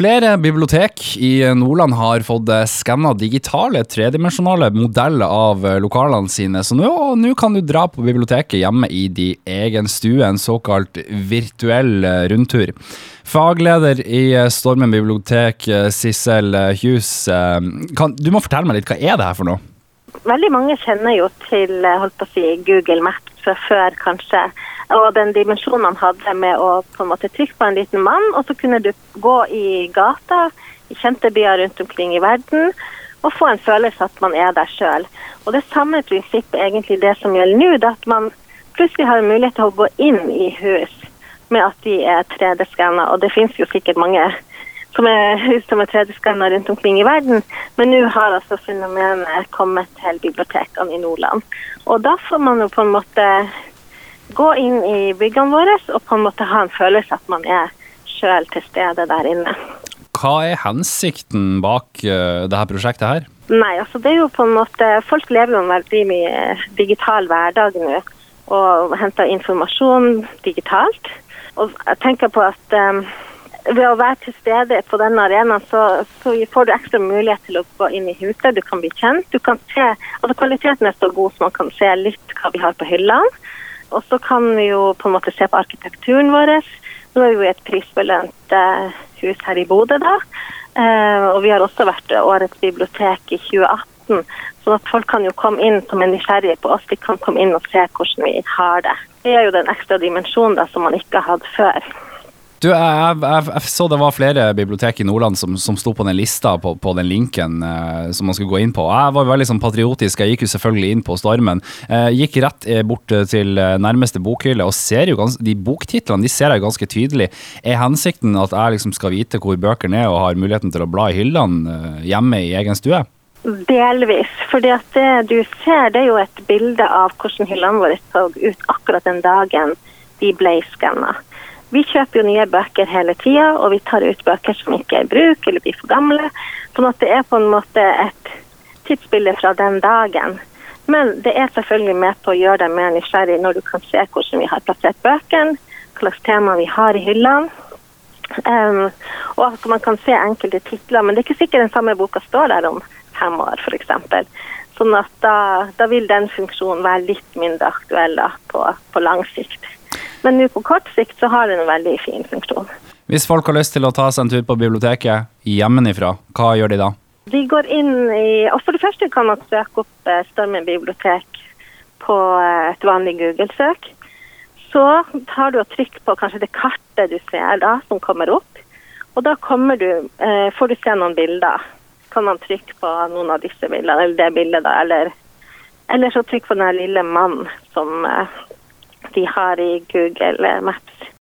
Flere bibliotek i Nordland har fått skanna digitale tredimensjonale modeller av lokalene sine, så nå, kan du dra på biblioteket hjemme i din egen stue, en såkalt virtuell rundtur. Fagleder i Stormen bibliotek, Sissel Hughes, kan, du må fortelle meg litt, hva er det her for noe? Veldig mange kjenner jo til holdt på å si, Google Maps fra før, kanskje og den dimensjonen han hadde med å på en måte trykke på en liten mann, og så kunne du gå i gata i kjente byer rundt omkring i verden og få en følelse at man er der sjøl. Og det samme prinsippet egentlig det som gjelder nå, det at man plutselig har mulighet til å gå inn i hus med at de er 3D-skanna. Og det finnes jo sikkert mange som er hus som er 3D-skanna rundt omkring i verden, men nå har altså fenomenet kommet til bibliotekene i Nordland. Og da får man jo på en måte gå inn i byggene våre og på en måte ha en følelse at man er sjøl til stede der inne. Hva er hensikten bak uh, dette prosjektet her? Nei, altså det er jo på en måte Folk lever jo en veldig mye digital hverdag nå og henter informasjon digitalt. Og jeg tenker på at um, ved å være til stede på denne arenaen, så, så, får du ekstra mulighet til å gå inn i huset. Du kan bli kjent. Du kan se, altså Kvaliteten er så god så man kan se litt hva vi har på hyllene. Og så kan vi jo på en måte se på arkitekturen vår. Nå er vi jo i et prisbelønt uh, hus her i Bodø, da. Uh, og vi har også vært årets bibliotek i 2018. Så folk kan jo komme inn som er nysgjerrige på oss. De kan komme inn og se hvordan vi har det. Det er jo den ekstra dimensjonen da, som man ikke har hatt før. Du, jeg, jeg, jeg, så det var flere bibliotek i Nordland som, som sto på den lista på, på den linken eh, som man skulle gå inn på. Jeg var veldig sånn patriotisk, jeg gikk jo selvfølgelig inn på Stormen. Eh, gikk rett eh, bort til eh, nærmeste bokhylle og ser jo gans, de boktitlene de ser jeg ganske tydelig. Er hensikten at jeg liksom skal vite hvor bøkene er og har muligheten til å bla i hyllene eh, hjemme i egen stue? Delvis. fordi det du ser, det er jo et bilde av hvordan hyllene våre så ut akkurat den dagen de ble skanna. Vi kjøper jo nye bøker hele tida, og vi tar ut bøker som ikke er i bruk eller blir for gamle. Sånn at det er på en måte et tidsbilde fra den dagen. Men det er selvfølgelig med på å gjøre deg mer nysgjerrig når du kan se hvordan vi har plassert bøkene, hva slags tema vi har i hyllene. Um, og at man kan se enkelte titler, men det er ikke sikkert den samme boka står der om fem år, f.eks. Sånn at da, da, vil den funksjonen være litt mindre aktuell da, på, på lang sikt. Men nå på kort sikt så har den en veldig fin funksjon. Hvis folk har lyst til å ta seg en tur på biblioteket hjemmefra, hva gjør de da? De går inn i og For det første kan man søke opp eh, Stormen bibliotek på eh, et vanlig Google-søk. Så tar du og trykker på kanskje det kartet du ser da, som kommer opp. Og da kommer du, eh, får du se noen bilder. Kan man trykke på noen av disse bildene, eller det bildet, da. Eller, eller så trykk på den lille mannen som de har i Google Maps.